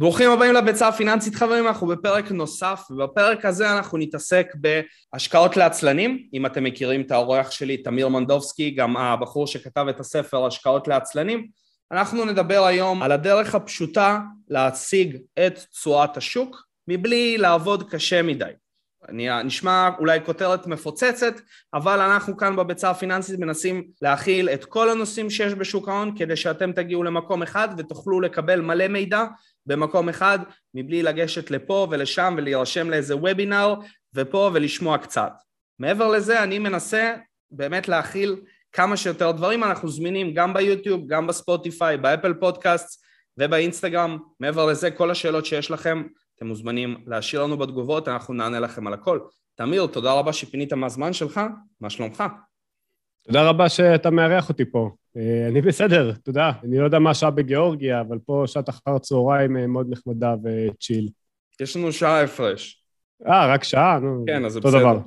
ברוכים הבאים לביצה הפיננסית חברים, אנחנו בפרק נוסף, ובפרק הזה אנחנו נתעסק בהשקעות לעצלנים, אם אתם מכירים את האורח שלי, תמיר מנדובסקי, גם הבחור שכתב את הספר השקעות לעצלנים, אנחנו נדבר היום על הדרך הפשוטה להשיג את תשואת השוק מבלי לעבוד קשה מדי. נשמע אולי כותרת מפוצצת, אבל אנחנו כאן בביצה הפיננסית מנסים להכיל את כל הנושאים שיש בשוק ההון כדי שאתם תגיעו למקום אחד ותוכלו לקבל מלא מידע במקום אחד מבלי לגשת לפה ולשם ולהירשם לאיזה וובינר ופה ולשמוע קצת. מעבר לזה אני מנסה באמת להכיל כמה שיותר דברים, אנחנו זמינים גם ביוטיוב, גם בספוטיפיי, באפל פודקאסט ובאינסטגרם. מעבר לזה כל השאלות שיש לכם אתם מוזמנים להשאיר לנו בתגובות, אנחנו נענה לכם על הכל. תמיר, תודה רבה שפינית מהזמן שלך, מה שלומך? תודה רבה שאתה מארח אותי פה. אה, אני בסדר, תודה. אני לא יודע מה השעה בגיאורגיה, אבל פה שעת אחר צהריים אה, מאוד נחמדה וצ'יל. יש לנו שעה הפרש. אה, רק שעה? נו, כן, אז זה בסדר. דבר.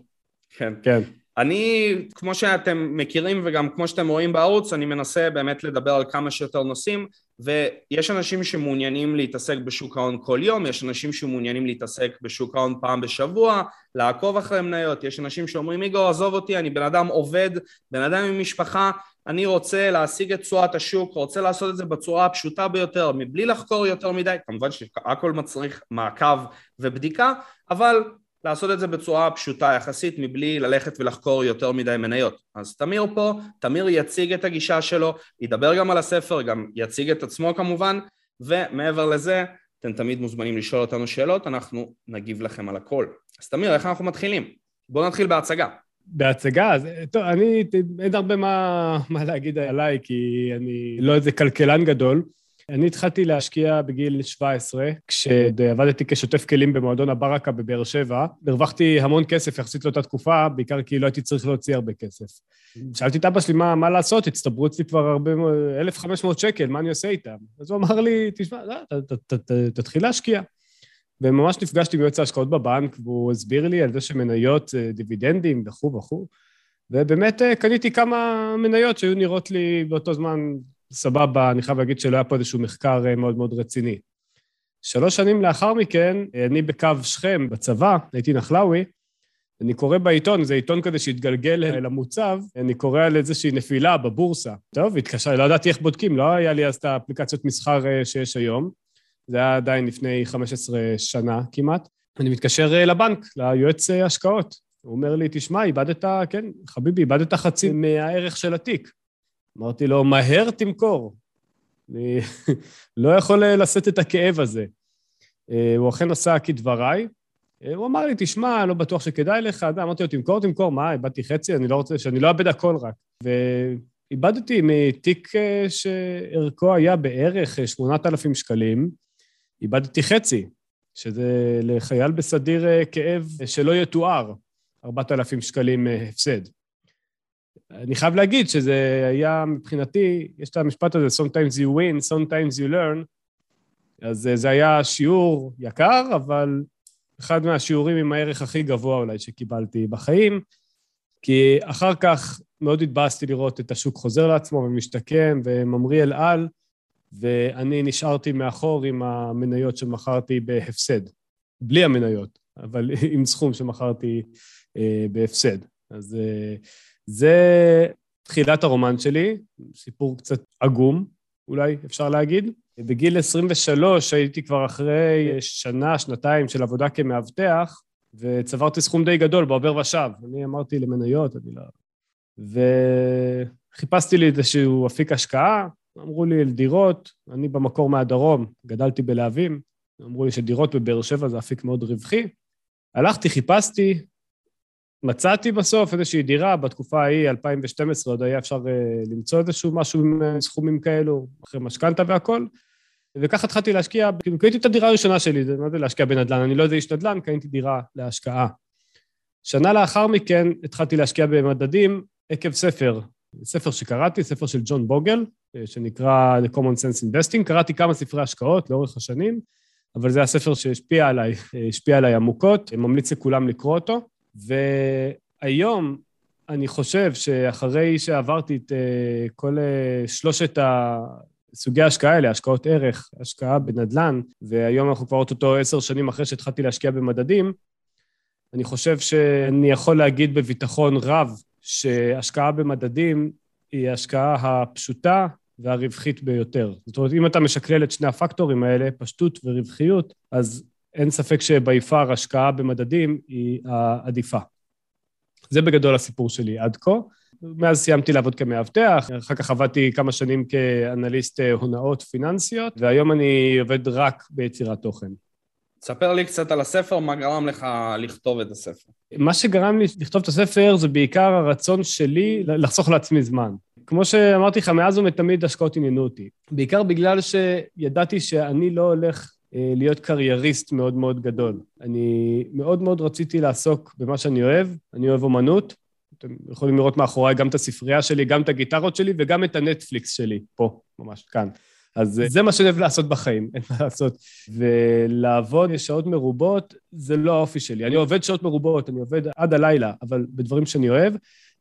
כן. כן. אני, כמו שאתם מכירים וגם כמו שאתם רואים בערוץ, אני מנסה באמת לדבר על כמה שיותר נושאים, ויש אנשים שמעוניינים להתעסק בשוק ההון כל יום, יש אנשים שמעוניינים להתעסק בשוק ההון פעם בשבוע, לעקוב אחרי מניות, יש אנשים שאומרים איגור עזוב אותי, אני בן אדם עובד, בן אדם עם משפחה, אני רוצה להשיג את תשואת השוק, רוצה לעשות את זה בצורה הפשוטה ביותר, מבלי לחקור יותר מדי, כמובן שהכל מצריך מעקב ובדיקה, אבל לעשות את זה בצורה פשוטה יחסית מבלי ללכת ולחקור יותר מדי מניות. אז תמיר פה, תמיר יציג את הגישה שלו, ידבר גם על הספר, גם יציג את עצמו כמובן, ומעבר לזה אתם תמיד מוזמנים לשאול אותנו שאלות, אנחנו נגיב לכם על הכל. אז תמיר, איך אנחנו מתחילים? בואו נתחיל בהצגה. בהצגה, אז טוב, אני, אין הרבה מה, מה להגיד עליי, כי אני לא איזה כלכלן גדול. אני התחלתי להשקיע בגיל 17, כשעבדתי כשותף כלים במועדון הברקה בבאר שבע. הרווחתי המון כסף יחסית לאותה תקופה, בעיקר כי לא הייתי צריך להוציא הרבה כסף. שאלתי את אבא שלי מה, מה לעשות, הצטברו אצלי כבר הרבה, 1,500 שקל, מה אני עושה איתם? אז הוא אמר לי, תשמע, לא, תתחיל להשקיע. וממש נפגשתי עם יועץ ההשקעות בבנק, והוא הסביר לי על זה שמניות, אה, דיבידנדים וכו' וכו'. ובאמת אה, קניתי כמה מניות שהיו נראות לי באותו זמן סבבה, אני חייב להגיד שלא היה פה איזשהו מחקר אה, מאוד מאוד רציני. שלוש שנים לאחר מכן, אני בקו שכם בצבא, הייתי נחלאווי, אני קורא בעיתון, זה עיתון כזה שהתגלגל אל המוצב, אני קורא על איזושהי נפילה בבורסה. טוב, התקשר, לא ידעתי איך בודקים, לא היה לי אז את האפליקציות מסחר אה, שיש היום. זה היה עדיין לפני 15 שנה כמעט. אני מתקשר אה, לבנק, ליועץ השקעות. הוא אומר לי, תשמע, איבדת, כן, חביבי, איבדת חצי מהערך של התיק. אמרתי לו, מהר תמכור. אני לא יכול אה, לשאת את הכאב הזה. אה, הוא אכן עשה כדבריי. אה, הוא אמר לי, תשמע, לא בטוח שכדאי לך. אמרתי לו, תמכור, תמכור, מה, איבדתי חצי? אני לא רוצה, שאני לא אאבד הכל רק. ואיבדתי מתיק שערכו היה בערך 8,000 שקלים, איבדתי חצי, שזה לחייל בסדיר כאב שלא יתואר, 4,000 שקלים הפסד. אני חייב להגיד שזה היה מבחינתי, יש את המשפט הזה, Sometimes you win, sometimes you learn, אז זה היה שיעור יקר, אבל אחד מהשיעורים עם הערך הכי גבוה אולי שקיבלתי בחיים, כי אחר כך מאוד התבאסתי לראות את השוק חוזר לעצמו ומשתקם וממריא אל על, ואני נשארתי מאחור עם המניות שמכרתי בהפסד. בלי המניות, אבל עם סכום שמכרתי אה, בהפסד. אז אה, זה תחילת הרומן שלי, סיפור קצת עגום, אולי אפשר להגיד. בגיל 23 הייתי כבר אחרי שנה, שנתיים של עבודה כמאבטח, וצברתי סכום די גדול בעובר ושב. אני אמרתי למניות, אני לא... וחיפשתי לי איזשהו אפיק השקעה, אמרו לי לדירות, אני במקור מהדרום, גדלתי בלהבים, אמרו לי שדירות בבאר שבע זה אפיק מאוד רווחי. הלכתי, חיפשתי, מצאתי בסוף איזושהי דירה, בתקופה ההיא, 2012, עוד היה אפשר uh, למצוא איזשהו משהו עם uh, סכומים כאלו, אחרי משכנתה והכל, וככה התחלתי להשקיע, כאילו קניתי את הדירה הראשונה שלי, זה מה זה להשקיע בנדל"ן, אני לא איזה איש נדל"ן, קניתי דירה להשקעה. שנה לאחר מכן התחלתי להשקיע במדדים עקב ספר, ספר שקראתי, ספר של ג'ון בוגל, אה, שנקרא The Common Sense Investing, קראתי כמה ספרי השקעות לאורך השנים, אבל זה הספר שהשפיע עליי, השפיע עליי עמוקות, ממליץ לכולם לקרוא אותו. והיום אני חושב שאחרי שעברתי את uh, כל uh, שלושת סוגי ההשקעה האלה, השקעות ערך, השקעה בנדל"ן, והיום אנחנו כבר אוטוטו עשר שנים אחרי שהתחלתי להשקיע במדדים, אני חושב שאני יכול להגיד בביטחון רב שהשקעה במדדים היא ההשקעה הפשוטה והרווחית ביותר. זאת אומרת, אם אתה משקלל את שני הפקטורים האלה, פשטות ורווחיות, אז אין ספק שביפר השקעה במדדים היא העדיפה. זה בגדול הסיפור שלי עד כה. מאז סיימתי לעבוד כמאבטח, אחר כך עבדתי כמה שנים כאנליסט הונאות פיננסיות, והיום אני עובד רק ביצירת תוכן. ספר לי קצת על הספר, מה גרם לך לכתוב את הספר? מה שגרם לי לכתוב את הספר זה בעיקר הרצון שלי לחסוך לעצמי זמן. כמו שאמרתי לך, מאז ומתמיד השקעות עניינו אותי. בעיקר בגלל שידעתי שאני לא הולך אה, להיות קרייריסט מאוד מאוד גדול. אני מאוד מאוד רציתי לעסוק במה שאני אוהב, אני אוהב אומנות. אתם יכולים לראות מאחוריי גם את הספרייה שלי, גם את הגיטרות שלי וגם את הנטפליקס שלי, פה, ממש כאן. אז זה מה שאני אוהב לעשות בחיים, אין מה לעשות. ולעבוד שעות מרובות, זה לא האופי שלי. אני עובד שעות מרובות, אני עובד עד הלילה, אבל בדברים שאני אוהב.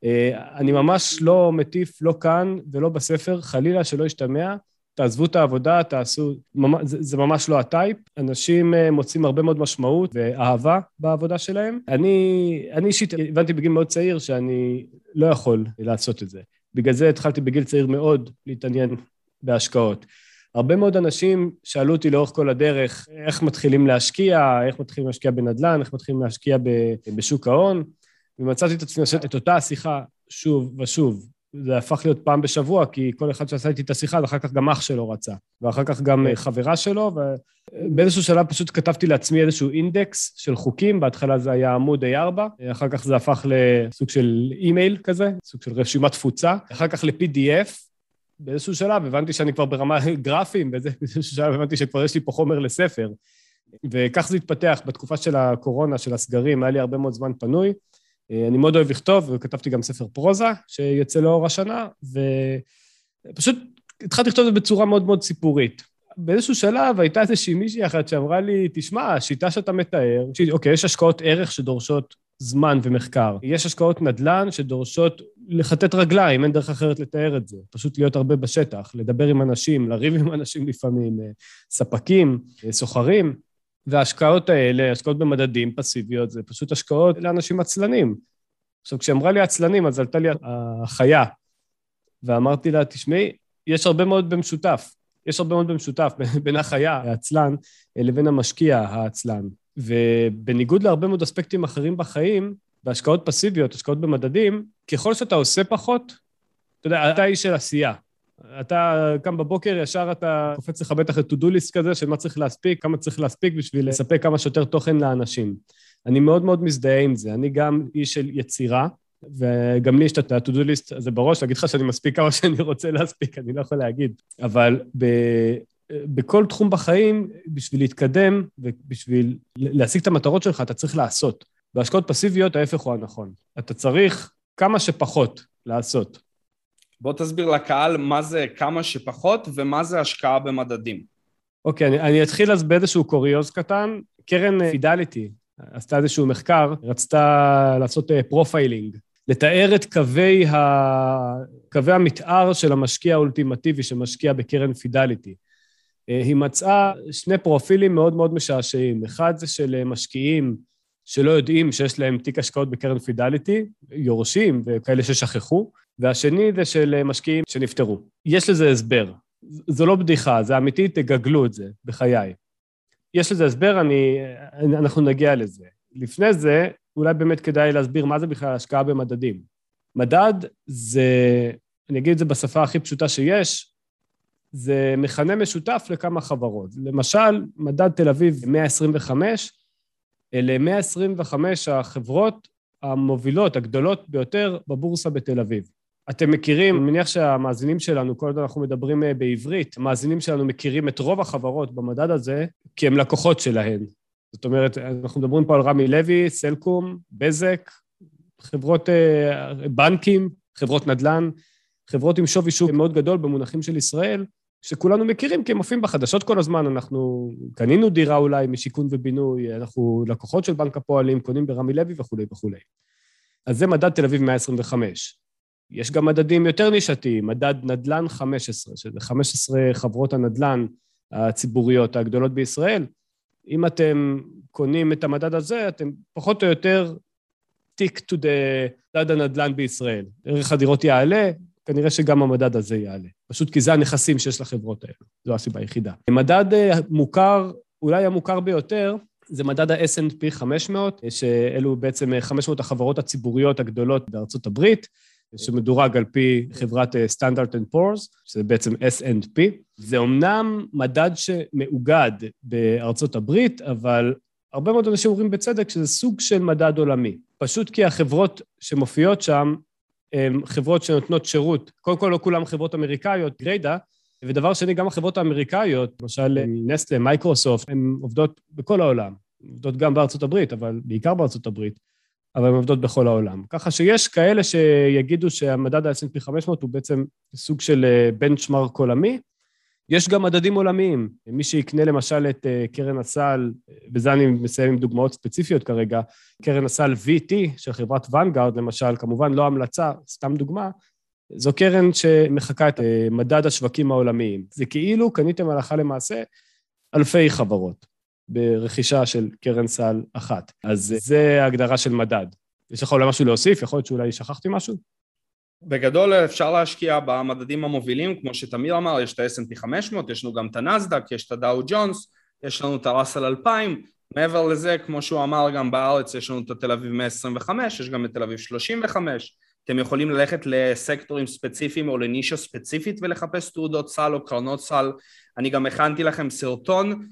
אה, אני ממש לא מטיף, לא כאן ולא בספר, חלילה שלא ישתמע. תעזבו את העבודה, תעשו... זה, ממש לא הטייפ. אנשים אה, מוצאים הרבה מאוד משמעות ואהבה בעבודה שלהם. אני, אני אישית הבנתי בגיל מאוד צעיר שאני לא יכול לעשות את זה. בגלל זה התחלתי בגיל צעיר מאוד להתעניין בהשקעות. הרבה מאוד אנשים שאלו אותי לאורך כל הדרך איך מתחילים להשקיע, איך מתחילים להשקיע בנדל"ן, איך מתחילים להשקיע בשוק ההון, ומצאתי את עצמי עושה את אותה השיחה שוב ושוב. זה הפך להיות פעם בשבוע, כי כל אחד שעשה איתי את השיחה, ואחר כך גם אח שלו רצה, ואחר כך גם חברה שלו, ובאיזשהו שלב פשוט כתבתי לעצמי איזשהו אינדקס של חוקים, בהתחלה זה היה עמוד A4, אחר כך זה הפך לסוג של אימייל כזה, סוג של רשימת תפוצה, אחר כך ל-PDF, באיזשהו שלב הבנתי שאני כבר ברמה גרפיים, באיזשהו שלב הבנתי שכבר יש לי פה חומר לספר. וכך זה התפתח בתקופה של הקורונה, של הסגרים, היה לי הרבה מאוד זמן פנוי. אה, אני מאוד אוהב לכתוב, וכתבתי גם ספר פרוזה, שיצא לאור השנה, ופשוט התחלתי לכתוב את זה בצורה מאוד מאוד סיפורית. באיזשהו שלב הייתה איזושהי מישהי אחת שאמרה לי, תשמע, השיטה שאתה מתאר, אוקיי, יש השקעות ערך שדורשות זמן ומחקר. יש השקעות נדל"ן שדורשות לכתת רגליים, אין דרך אחרת לתאר את זה. פשוט להיות הרבה בשטח, לדבר עם אנשים, לריב עם אנשים לפעמים, אה, ספקים, אה, סוחרים. וההשקעות האלה, השקעות במדדים פסיביות, זה פשוט השקעות לאנשים עצלנים. עכשיו, כשאמרה לי עצלנים, אז עלתה לי החיה, ואמרתי לה, תשמעי, יש הרבה מאוד במשותף. יש הרבה מאוד במשותף בין החיה, העצלן, לבין המשקיע, העצלן. ובניגוד להרבה מאוד אספקטים אחרים בחיים, בהשקעות פסיביות, השקעות במדדים, ככל שאתה עושה פחות, אתה יודע, אתה איש של עשייה. אתה קם בבוקר, ישר אתה קופץ לך בטח את to-do list כזה של מה צריך להספיק, כמה צריך להספיק בשביל לספק כמה שיותר תוכן לאנשים. אני מאוד מאוד מזדהה עם זה. אני גם איש של יצירה, וגם לי יש את ה-to-do list הזה בראש, להגיד לך שאני מספיק כמה שאני רוצה להספיק, אני לא יכול להגיד. אבל ב... בכל תחום בחיים, בשביל להתקדם ובשביל להשיג את המטרות שלך, אתה צריך לעשות. בהשקעות פסיביות ההפך הוא הנכון. אתה צריך כמה שפחות לעשות. בוא תסביר לקהל מה זה כמה שפחות ומה זה השקעה במדדים. אוקיי, אני, אני אתחיל אז באיזשהו קוריוז קטן. קרן פידליטי עשתה איזשהו מחקר, רצתה לעשות profiling, אה, לתאר את קווי, ה... קווי המתאר של המשקיע האולטימטיבי שמשקיע בקרן פידליטי. אה, היא מצאה שני פרופילים מאוד מאוד משעשעים. אחד זה של אה, משקיעים שלא יודעים שיש להם תיק השקעות בקרן פידליטי, יורשים וכאלה ששכחו, והשני זה של אה, משקיעים שנפטרו. יש לזה הסבר. זו לא בדיחה, זה אמיתי, תגגלו את זה בחיי. יש לזה הסבר, אני, אנחנו נגיע לזה. לפני זה, אולי באמת כדאי להסביר מה זה בכלל השקעה במדדים. מדד זה, אני אגיד את זה בשפה הכי פשוטה שיש, זה מכנה משותף לכמה חברות. למשל, מדד תל אביב 125, אלה 125 החברות המובילות, הגדולות ביותר בבורסה בתל אביב. אתם מכירים, אני מניח שהמאזינים שלנו, כל עוד אנחנו מדברים אה, בעברית, המאזינים שלנו מכירים את רוב החברות במדד הזה, כי הם לקוחות שלהן. זאת אומרת, אנחנו מדברים פה על רמי לוי, סלקום, בזק, חברות אה, בנקים, חברות נדל"ן, חברות עם שווי שוק מאוד גדול במונחים של ישראל, שכולנו מכירים כי הם מופיעים בחדשות כל הזמן, אנחנו קנינו דירה אולי משיכון ובינוי, אנחנו לקוחות של בנק הפועלים, קונים ברמי לוי וכולי וכולי. אז זה מדד תל אביב 125. יש גם מדדים יותר נישתיים, מדד נדל"ן 15, שזה 15 חברות הנדל"ן הציבוריות הגדולות בישראל. אם אתם קונים את המדד הזה, אתם פחות או יותר stick to the מדד הנדל"ן בישראל. ערך הדירות יעלה, כנראה שגם המדד הזה יעלה. פשוט כי זה הנכסים שיש לחברות האלו, זו הסיבה היחידה. מדד אה, מוכר, אולי המוכר ביותר, זה מדד ה-S&P 500, שאלו בעצם 500 החברות הציבוריות הגדולות בארצות הברית, שמדורג על פי חברת Standard and Poor's, שזה בעצם S&P. זה אומנם מדד שמאוגד בארצות הברית, אבל הרבה מאוד אנשים אומרים בצדק שזה סוג של מדד עולמי. פשוט כי החברות שמופיעות שם הן חברות שנותנות שירות. קודם כל, לא כולן חברות אמריקאיות, גרידא, ודבר שני, גם החברות האמריקאיות, למשל נסטלה, מייקרוסופט, הן עובדות בכל העולם. עובדות גם בארצות הברית, אבל בעיקר בארצות הברית, אבל הן עובדות בכל העולם. ככה שיש כאלה שיגידו שהמדד ה-S&P 500 הוא בעצם סוג של בנצ'מרק עולמי, יש גם מדדים עולמיים. מי שיקנה למשל את אה, קרן הסל, בזה אני מסיים עם דוגמאות ספציפיות כרגע, קרן הסל VT של חברת ונגארד למשל, כמובן לא המלצה, סתם דוגמה, זו קרן שמחקה את אה, מדד השווקים העולמיים. זה כאילו קניתם הלכה למעשה אלפי חברות ברכישה של קרן סל אחת. אז זה ההגדרה של מדד. יש לך אולי משהו להוסיף? יכול להיות שאולי שכחתי משהו? בגדול אפשר להשקיע במדדים המובילים, כמו שתמיר אמר, יש את ה-S&P 500, יש לנו גם את הנסדק, יש את הדאו ג'ונס, יש לנו את הראסל 2000, מעבר לזה, כמו שהוא אמר, גם בארץ יש לנו את התל אביב 125, יש גם את תל אביב 35, אתם יכולים ללכת לסקטורים ספציפיים או לנישה ספציפית ולחפש תעודות סל או קרנות סל. אני גם הכנתי לכם סרטון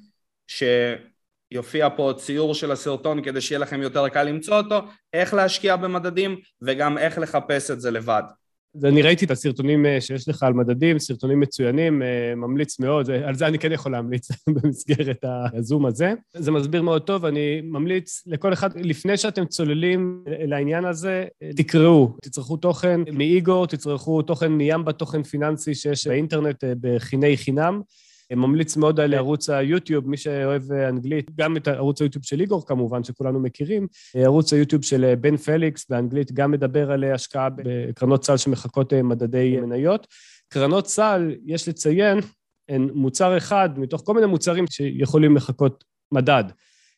שיופיע פה ציור של הסרטון כדי שיהיה לכם יותר קל למצוא אותו, איך להשקיע במדדים וגם איך לחפש את זה לבד. אני ראיתי את הסרטונים אה, שיש לך על מדדים, סרטונים מצוינים, אה, ממליץ מאוד, על זה אני כן יכול להמליץ במסגרת הזום הזה. זה מסביר מאוד טוב, אני ממליץ לכל אחד, לפני שאתם צוללים לעניין הזה, תקראו, תצרכו תוכן מאיגור, תצרכו תוכן מים בתוכן פיננסי שיש באינטרנט אה, בחיני חינם. ממליץ מאוד על ערוץ היוטיוב, מי שאוהב אנגלית, גם את ערוץ היוטיוב של איגור כמובן, שכולנו מכירים. ערוץ היוטיוב של בן פליקס באנגלית גם מדבר על השקעה בקרנות סל שמחקות מדדי מניות. קרנות סל, יש לציין, הן מוצר אחד מתוך כל מיני מוצרים שיכולים לחקות מדד.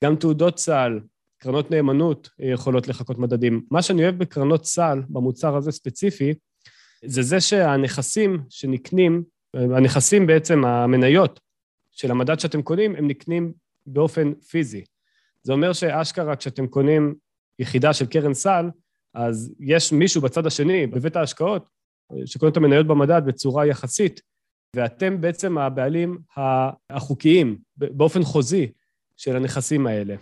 גם תעודות סל, קרנות נאמנות יכולות לחקות מדדים. מה שאני אוהב בקרנות סל, במוצר הזה ספציפי, זה זה שהנכסים שנקנים הנכסים בעצם, המניות של המדד שאתם קונים, הם נקנים באופן פיזי. זה אומר שאשכרה כשאתם קונים יחידה של קרן סל, אז יש מישהו בצד השני, בבית ההשקעות, שקונה את המניות במדד בצורה יחסית, ואתם בעצם הבעלים החוקיים, באופן חוזי, של הנכסים האלה.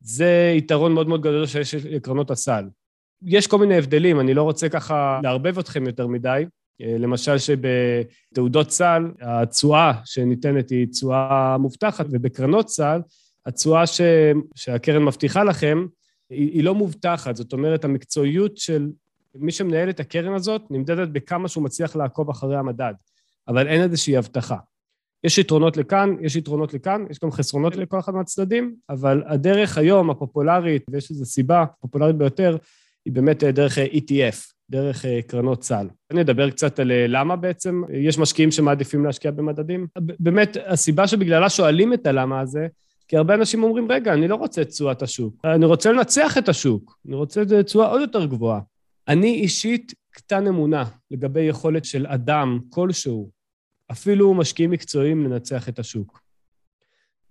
זה יתרון מאוד מאוד גדול שיש לקרנות הסל. יש כל מיני הבדלים, אני לא רוצה ככה לערבב אתכם יותר מדי, למשל שבתעודות סל התשואה שניתנת היא תשואה מובטחת, ובקרנות סל התשואה ש... שהקרן מבטיחה לכם היא, היא לא מובטחת, זאת אומרת המקצועיות של מי שמנהל את הקרן הזאת נמדדת בכמה שהוא מצליח לעקוב אחרי המדד, אבל אין איזושהי הבטחה. יש יתרונות לכאן, יש יתרונות לכאן, יש גם חסרונות לכל אחד מהצדדים, אבל הדרך היום הפופולרית, ויש לזה סיבה, הפופולרית ביותר, היא באמת דרך ETF, דרך אה, קרנות סל. אני אדבר קצת על אה, למה בעצם יש משקיעים שמעדיפים להשקיע במדדים. באמת, הסיבה שבגללה שואלים את הלמה הזה, כי הרבה אנשים אומרים, רגע, אני לא רוצה את תשואת השוק, אני רוצה לנצח את השוק, אני רוצה את תשואה עוד יותר גבוהה. אני אישית קטן אמונה לגבי יכולת של אדם כלשהו, אפילו משקיעים מקצועיים, לנצח את השוק.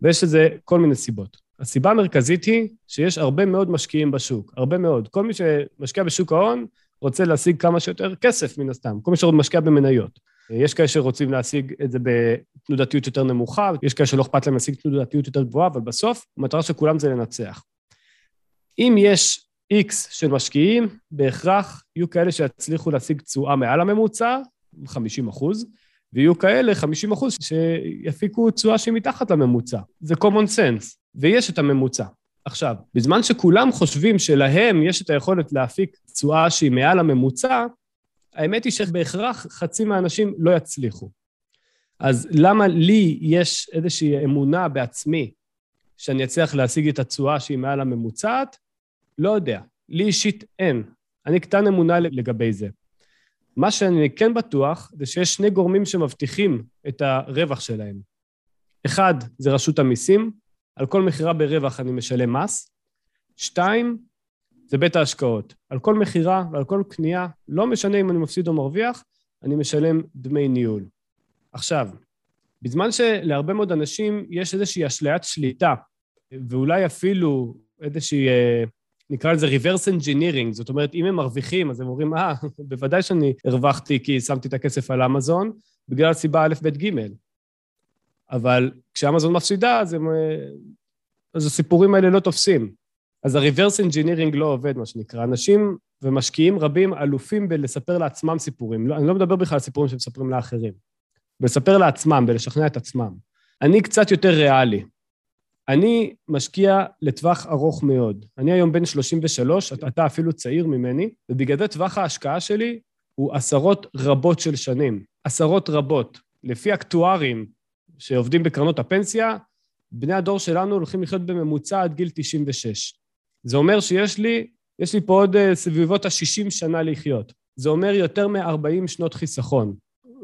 ויש לזה כל מיני סיבות. הסיבה המרכזית היא שיש הרבה מאוד משקיעים בשוק, הרבה מאוד. כל מי שמשקיע בשוק ההון רוצה להשיג כמה שיותר כסף, מן הסתם. כל מי שעוד משקיע במניות. יש כאלה שרוצים להשיג את זה בתנודתיות יותר נמוכה, יש כאלה שלא אכפת להם להשיג תנודתיות יותר גבוהה, אבל בסוף המטרה של כולם זה לנצח. אם יש איקס של משקיעים, בהכרח יהיו כאלה שיצליחו להשיג תשואה מעל הממוצע, 50 אחוז, ויהיו כאלה, 50 אחוז, שיפיקו תשואה שהיא מתחת לממוצע. זה common sense, ויש את הממוצע. עכשיו, בזמן שכולם חושבים שלהם יש את היכולת להפיק תשואה שהיא מעל הממוצע, האמת היא שבהכרח חצי מהאנשים לא יצליחו. אז למה לי יש איזושהי אמונה בעצמי שאני אצליח להשיג את התשואה שהיא מעל הממוצעת? לא יודע. לי אישית אין. אני קטן אמונה לגבי זה. מה שאני כן בטוח זה שיש שני גורמים שמבטיחים את הרווח שלהם. אחד, זה רשות המיסים, על כל מכירה ברווח אני משלם מס. שתיים, זה בית ההשקעות. על כל מכירה ועל כל קנייה, לא משנה אם אני מפסיד או מרוויח, אני משלם דמי ניהול. עכשיו, בזמן שלהרבה מאוד אנשים יש איזושהי אשליית שליטה, ואולי אפילו איזושהי, אה, נקרא לזה reverse engineering, זאת אומרת, אם הם מרוויחים, אז הם אומרים, אה, בוודאי שאני הרווחתי כי שמתי את הכסף על אמזון, בגלל סיבה א', ב', ג'. אבל כשאמזון מפסידה, אז, הם, אה, אז הסיפורים האלה לא תופסים. אז ה-reverse engineering לא עובד, מה שנקרא. אנשים ומשקיעים רבים אלופים בלספר לעצמם סיפורים. לא, אני לא מדבר בכלל על סיפורים שמספרים לאחרים. בלספר לעצמם, בלשכנע את עצמם. אני קצת יותר ריאלי. אני משקיע לטווח ארוך מאוד. אני היום בן 33, אתה אפילו צעיר ממני, ובגלל זה טווח ההשקעה שלי הוא עשרות רבות של שנים. עשרות רבות. לפי אקטוארים שעובדים בקרנות הפנסיה, בני הדור שלנו הולכים לחיות בממוצע עד גיל 96. זה אומר שיש לי, יש לי פה עוד uh, סביבות ה-60 שנה לחיות. זה אומר יותר מ-40 שנות חיסכון.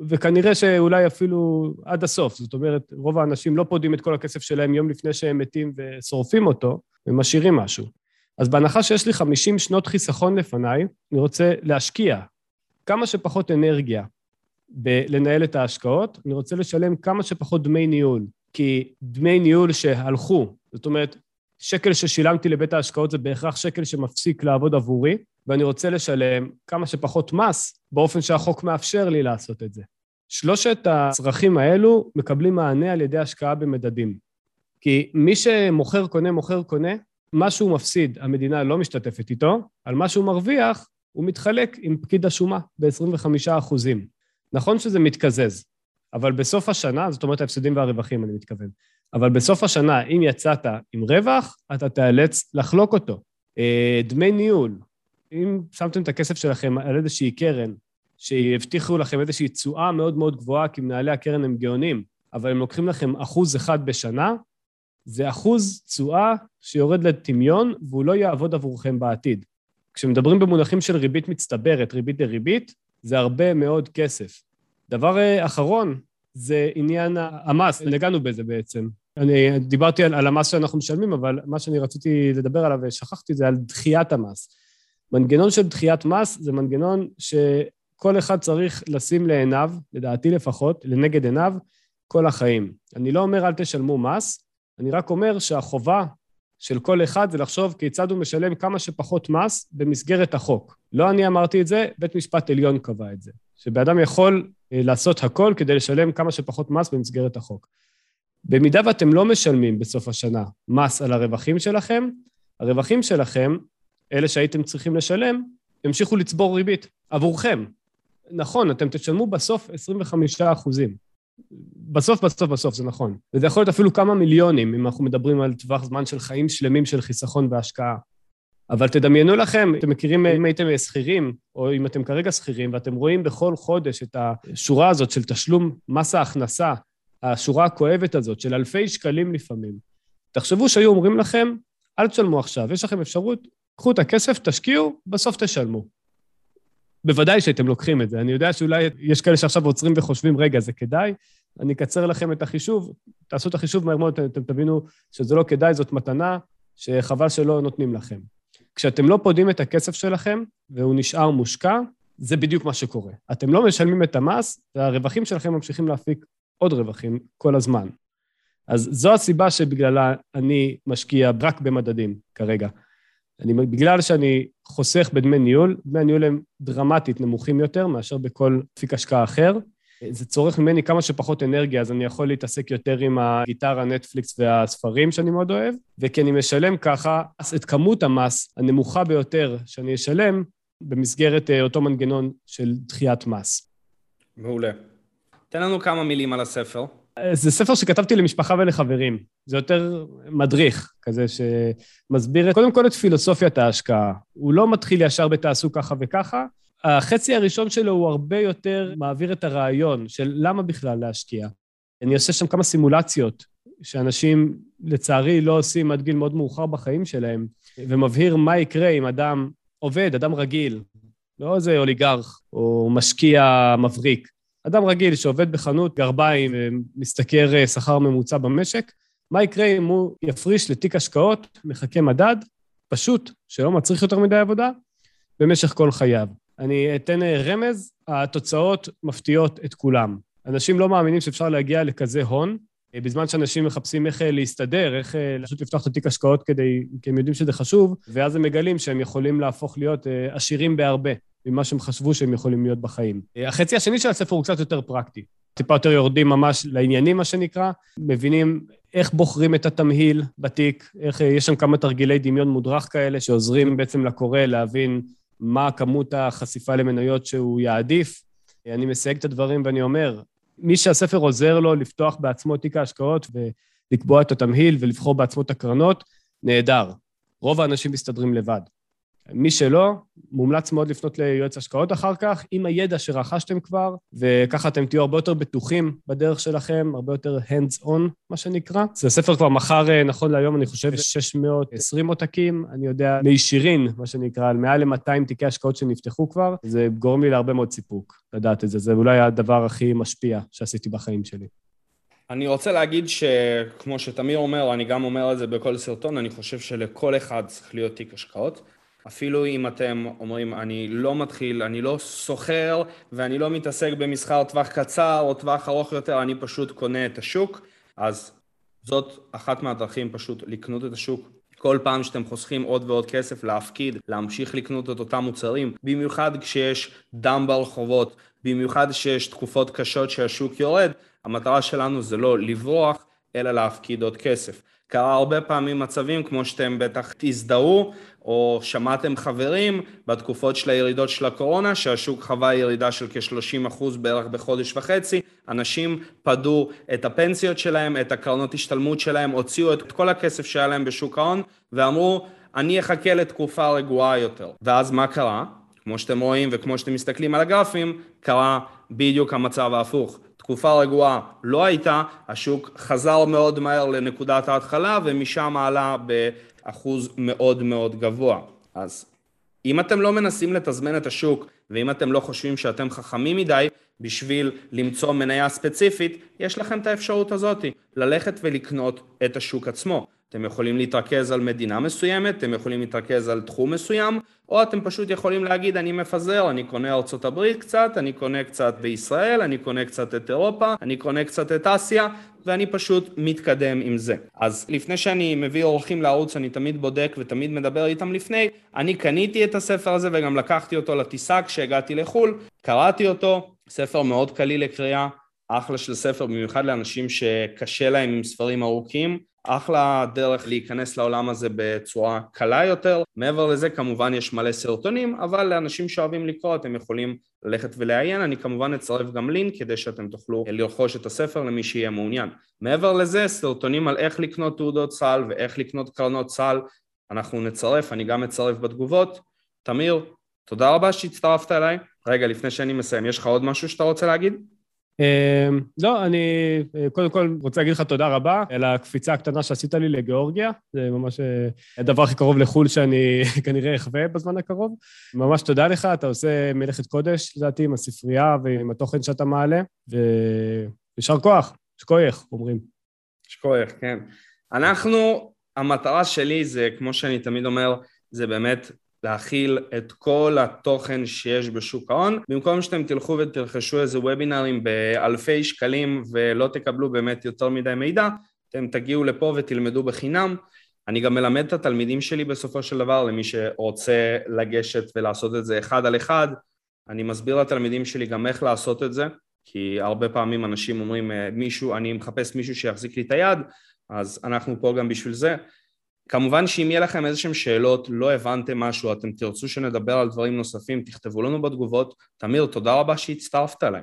וכנראה שאולי אפילו עד הסוף. זאת אומרת, רוב האנשים לא פודים את כל הכסף שלהם יום לפני שהם מתים ושורפים אותו, ומשאירים משהו. אז בהנחה שיש לי 50 שנות חיסכון לפניי, אני רוצה להשקיע כמה שפחות אנרגיה בלנהל את ההשקעות, אני רוצה לשלם כמה שפחות דמי ניהול. כי דמי ניהול שהלכו, זאת אומרת, שקל ששילמתי לבית ההשקעות זה בהכרח שקל שמפסיק לעבוד עבורי, ואני רוצה לשלם כמה שפחות מס באופן שהחוק מאפשר לי לעשות את זה. שלושת הצרכים האלו מקבלים מענה על ידי השקעה במדדים. כי מי שמוכר, קונה, מוכר, קונה, מה שהוא מפסיד, המדינה לא משתתפת איתו, על מה שהוא מרוויח, הוא מתחלק עם פקיד השומה ב-25 אחוזים. נכון שזה מתקזז, אבל בסוף השנה, זאת אומרת ההפסדים והרווחים, אני מתכוון, אבל בסוף השנה, אם יצאת עם רווח, אתה תיאלץ לחלוק אותו. אה, דמי ניהול, אם שמתם את הכסף שלכם על איזושהי קרן, שיבטיחו לכם איזושהי תשואה מאוד מאוד גבוהה, כי מנהלי הקרן הם גאונים, אבל הם לוקחים לכם אחוז אחד בשנה, זה אחוז תשואה שיורד לטמיון והוא לא יעבוד עבורכם בעתיד. כשמדברים במונחים של ריבית מצטברת, ריבית דריבית, זה הרבה מאוד כסף. דבר אה, אחרון, זה עניין המס, נגענו בזה בעצם. אני דיברתי על, על המס שאנחנו משלמים, אבל מה שאני רציתי לדבר עליו ושכחתי זה על דחיית המס. מנגנון של דחיית מס זה מנגנון שכל אחד צריך לשים לעיניו, לדעתי לפחות, לנגד עיניו, כל החיים. אני לא אומר אל תשלמו מס, אני רק אומר שהחובה של כל אחד זה לחשוב כיצד הוא משלם כמה שפחות מס במסגרת החוק. לא אני אמרתי את זה, בית משפט עליון קבע את זה. שבן אדם יכול אה, לעשות הכל כדי לשלם כמה שפחות מס במסגרת החוק. במידה ואתם לא משלמים בסוף השנה מס על הרווחים שלכם, הרווחים שלכם, אלה שהייתם צריכים לשלם, ימשיכו לצבור ריבית עבורכם. נכון, אתם תשלמו בסוף 25 אחוזים. בסוף, בסוף, בסוף, זה נכון. וזה יכול להיות אפילו כמה מיליונים, אם אנחנו מדברים על טווח זמן של חיים שלמים של חיסכון והשקעה. אבל תדמיינו לכם, אתם מכירים, אם הייתם שכירים, או אם אתם כרגע שכירים, ואתם רואים בכל חודש את השורה הזאת של תשלום מס ההכנסה, השורה הכואבת הזאת של אלפי שקלים לפעמים. תחשבו שהיו אומרים לכם, אל תשלמו עכשיו, יש לכם אפשרות, קחו את הכסף, תשקיעו, בסוף תשלמו. בוודאי שהייתם לוקחים את זה. אני יודע שאולי יש כאלה שעכשיו עוצרים וחושבים, רגע, זה כדאי? אני אקצר לכם את החישוב, תעשו את החישוב מהר מאוד, אתם תבינו שזה לא כדאי, זאת מתנה שחבל שלא נותנים לכם. כשאתם לא פודים את הכסף שלכם והוא נשאר מושקע, זה בדיוק מה שקורה. אתם לא משלמים את המס, והרווחים שלכם ממשיכים להפיק עוד רווחים כל הזמן. אז זו הסיבה שבגללה אני משקיע רק במדדים כרגע. אני, בגלל שאני חוסך בדמי ניהול, דמי הניהול הם דרמטית נמוכים יותר מאשר בכל אפיק השקעה אחר. זה צורך ממני כמה שפחות אנרגיה, אז אני יכול להתעסק יותר עם הגיטרה, נטפליקס והספרים שאני מאוד אוהב, וכי אני משלם ככה את כמות המס הנמוכה ביותר שאני אשלם במסגרת אה, אותו מנגנון של דחיית מס. מעולה. תן לנו כמה מילים על הספר. אה, זה ספר שכתבתי למשפחה ולחברים. זה יותר מדריך, כזה שמסביר קודם כל את פילוסופיית ההשקעה. הוא לא מתחיל ישר בתעשו ככה וככה, החצי הראשון שלו הוא הרבה יותר מעביר את הרעיון של למה בכלל להשקיע. אני עושה שם כמה סימולציות שאנשים לצערי לא עושים עד גיל מאוד מאוחר בחיים שלהם, ומבהיר מה יקרה אם אדם עובד, אדם רגיל, לא איזה אוליגרך או משקיע מבריק. אדם רגיל שעובד בחנות גרביים ומשתכר אה, שכר ממוצע במשק, מה יקרה אם הוא יפריש לתיק השקעות, מחכה מדד, פשוט, שלא מצריך יותר מדי עבודה, במשך כל חייו. אני אתן אה, רמז, התוצאות מפתיעות את כולם. אנשים לא מאמינים שאפשר להגיע לכזה הון, אה, בזמן שאנשים מחפשים איך להסתדר, איך פשוט לפתוח את התיק השקעות כדי, כי הם יודעים שזה חשוב, ואז הם מגלים שהם יכולים להפוך להיות עשירים בהרבה. ממה שהם חשבו שהם יכולים להיות בחיים. החצי השני של הספר הוא קצת יותר פרקטי. טיפה יותר יורדים ממש לעניינים, מה שנקרא, מבינים איך בוחרים את התמהיל בתיק, איך יש שם כמה תרגילי דמיון מודרך כאלה שעוזרים בעצם לקורא להבין מה כמות החשיפה למניות שהוא יעדיף. אני מסייג את הדברים ואני אומר, מי שהספר עוזר לו לפתוח בעצמו תיק ההשקעות ולקבוע את התמהיל ולבחור בעצמו את הקרנות, נהדר. רוב האנשים מסתדרים לבד. מי שלא, מומלץ מאוד לפנות ליועץ השקעות אחר כך, עם הידע שרכשתם כבר, וככה אתם תהיו הרבה יותר בטוחים בדרך שלכם, הרבה יותר hands on, מה שנקרא. זה הספר כבר מכר, אה, נכון להיום, אני חושב, 620 עותקים, אני יודע, מישירין, מה שנקרא, על מעל ל-200 תיקי השקעות שנפתחו כבר, זה גורם לי להרבה מאוד סיפוק לדעת את זה. זה אולי הדבר הכי משפיע שעשיתי בחיים שלי. אני רוצה להגיד שכמו שתמיר אומר, אני גם אומר את זה בכל סרטון, אני חושב שלכל אחד צריך להיות תיק השקעות. אפילו אם אתם אומרים, אני לא מתחיל, אני לא סוחר ואני לא מתעסק במסחר טווח קצר או טווח ארוך יותר, אני פשוט קונה את השוק, אז זאת אחת מהדרכים פשוט לקנות את השוק. כל פעם שאתם חוסכים עוד ועוד כסף להפקיד, להמשיך לקנות את אותם מוצרים, במיוחד כשיש דם ברחובות, במיוחד כשיש תקופות קשות שהשוק יורד, המטרה שלנו זה לא לברוח, אלא להפקיד עוד כסף. קרה הרבה פעמים מצבים, כמו שאתם בטח תזדהו, או שמעתם חברים בתקופות של הירידות של הקורונה, שהשוק חווה ירידה של כ-30% בערך בחודש וחצי, אנשים פדו את הפנסיות שלהם, את הקרנות השתלמות שלהם, הוציאו את כל הכסף שהיה להם בשוק ההון, ואמרו, אני אחכה לתקופה רגועה יותר. ואז מה קרה? כמו שאתם רואים וכמו שאתם מסתכלים על הגרפים, קרה בדיוק המצב ההפוך. תקופה רגועה לא הייתה, השוק חזר מאוד מהר לנקודת ההתחלה ומשם עלה באחוז מאוד מאוד גבוה. אז אם אתם לא מנסים לתזמן את השוק ואם אתם לא חושבים שאתם חכמים מדי בשביל למצוא מניה ספציפית, יש לכם את האפשרות הזאת, ללכת ולקנות את השוק עצמו. אתם יכולים להתרכז על מדינה מסוימת, אתם יכולים להתרכז על תחום מסוים, או אתם פשוט יכולים להגיד אני מפזר, אני קונה ארצות הברית קצת, אני קונה קצת בישראל, אני קונה קצת את אירופה, אני קונה קצת את אסיה, ואני פשוט מתקדם עם זה. אז לפני שאני מביא אורחים לערוץ, אני תמיד בודק ותמיד מדבר איתם לפני, אני קניתי את הספר הזה וגם לקחתי אותו לטיסה כשהגעתי לחו"ל, קראתי אותו, ספר מאוד קליל לקריאה, אחלה של ספר, במיוחד לאנשים שקשה להם עם ספרים ארוכים. אחלה דרך להיכנס לעולם הזה בצורה קלה יותר. מעבר לזה כמובן יש מלא סרטונים, אבל לאנשים שאוהבים לקרוא אתם יכולים ללכת ולעיין. אני כמובן אצרף גם לינק כדי שאתם תוכלו לרכוש את הספר למי שיהיה מעוניין. מעבר לזה, סרטונים על איך לקנות תעודות סל ואיך לקנות קרנות סל, אנחנו נצרף, אני גם אצרף בתגובות. תמיר, תודה רבה שהצטרפת אליי. רגע, לפני שאני מסיים, יש לך עוד משהו שאתה רוצה להגיד? אמ, לא, אני אה, קודם כל רוצה להגיד לך תודה רבה על הקפיצה הקטנה שעשית לי לגיאורגיה. זה ממש אה, הדבר הכי קרוב לחו"ל שאני כנראה אחווה בזמן הקרוב. ממש תודה לך, אתה עושה מלאכת קודש, לדעתי, עם הספרייה ועם התוכן שאתה מעלה, ויישר כוח, שכוייך, אומרים. שכוייך, כן. אנחנו, המטרה שלי זה, כמו שאני תמיד אומר, זה באמת להכיל את כל התוכן שיש בשוק ההון, במקום שאתם תלכו ותרכשו איזה וובינארים באלפי שקלים ולא תקבלו באמת יותר מדי מידע, אתם תגיעו לפה ותלמדו בחינם. אני גם מלמד את התלמידים שלי בסופו של דבר, למי שרוצה לגשת ולעשות את זה אחד על אחד. אני מסביר לתלמידים שלי גם איך לעשות את זה, כי הרבה פעמים אנשים אומרים, מישהו, אני מחפש מישהו שיחזיק לי את היד, אז אנחנו פה גם בשביל זה. כמובן שאם יהיה לכם איזשהם שאלות, לא הבנתם משהו, אתם תרצו שנדבר על דברים נוספים, תכתבו לנו בתגובות. תמיר, תודה רבה שהצטרפת אליי.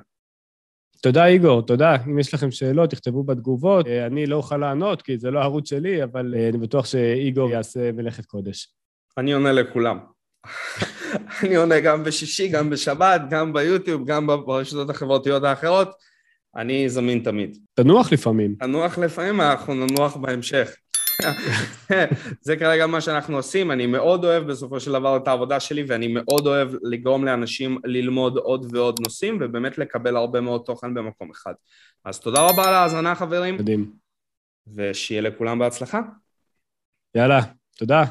תודה איגור, תודה. אם יש לכם שאלות, תכתבו בתגובות. אה, אני לא אוכל לענות כי זה לא הערוץ שלי, אבל אה, אני בטוח שאיגור יעשה מלאכת קודש. אני עונה לכולם. אני עונה גם בשישי, גם בשבת, גם ביוטיוב, גם ברשתות החברתיות האחרות. אני זמין תמיד. תנוח לפעמים. תנוח לפעמים, אנחנו ננוח בהמשך. זה כרגע מה שאנחנו עושים, אני מאוד אוהב בסופו של דבר את העבודה שלי ואני מאוד אוהב לגרום לאנשים ללמוד עוד ועוד נושאים ובאמת לקבל הרבה מאוד תוכן במקום אחד. אז תודה רבה על ההאזנה חברים. מדהים. ושיהיה לכולם בהצלחה. יאללה, תודה.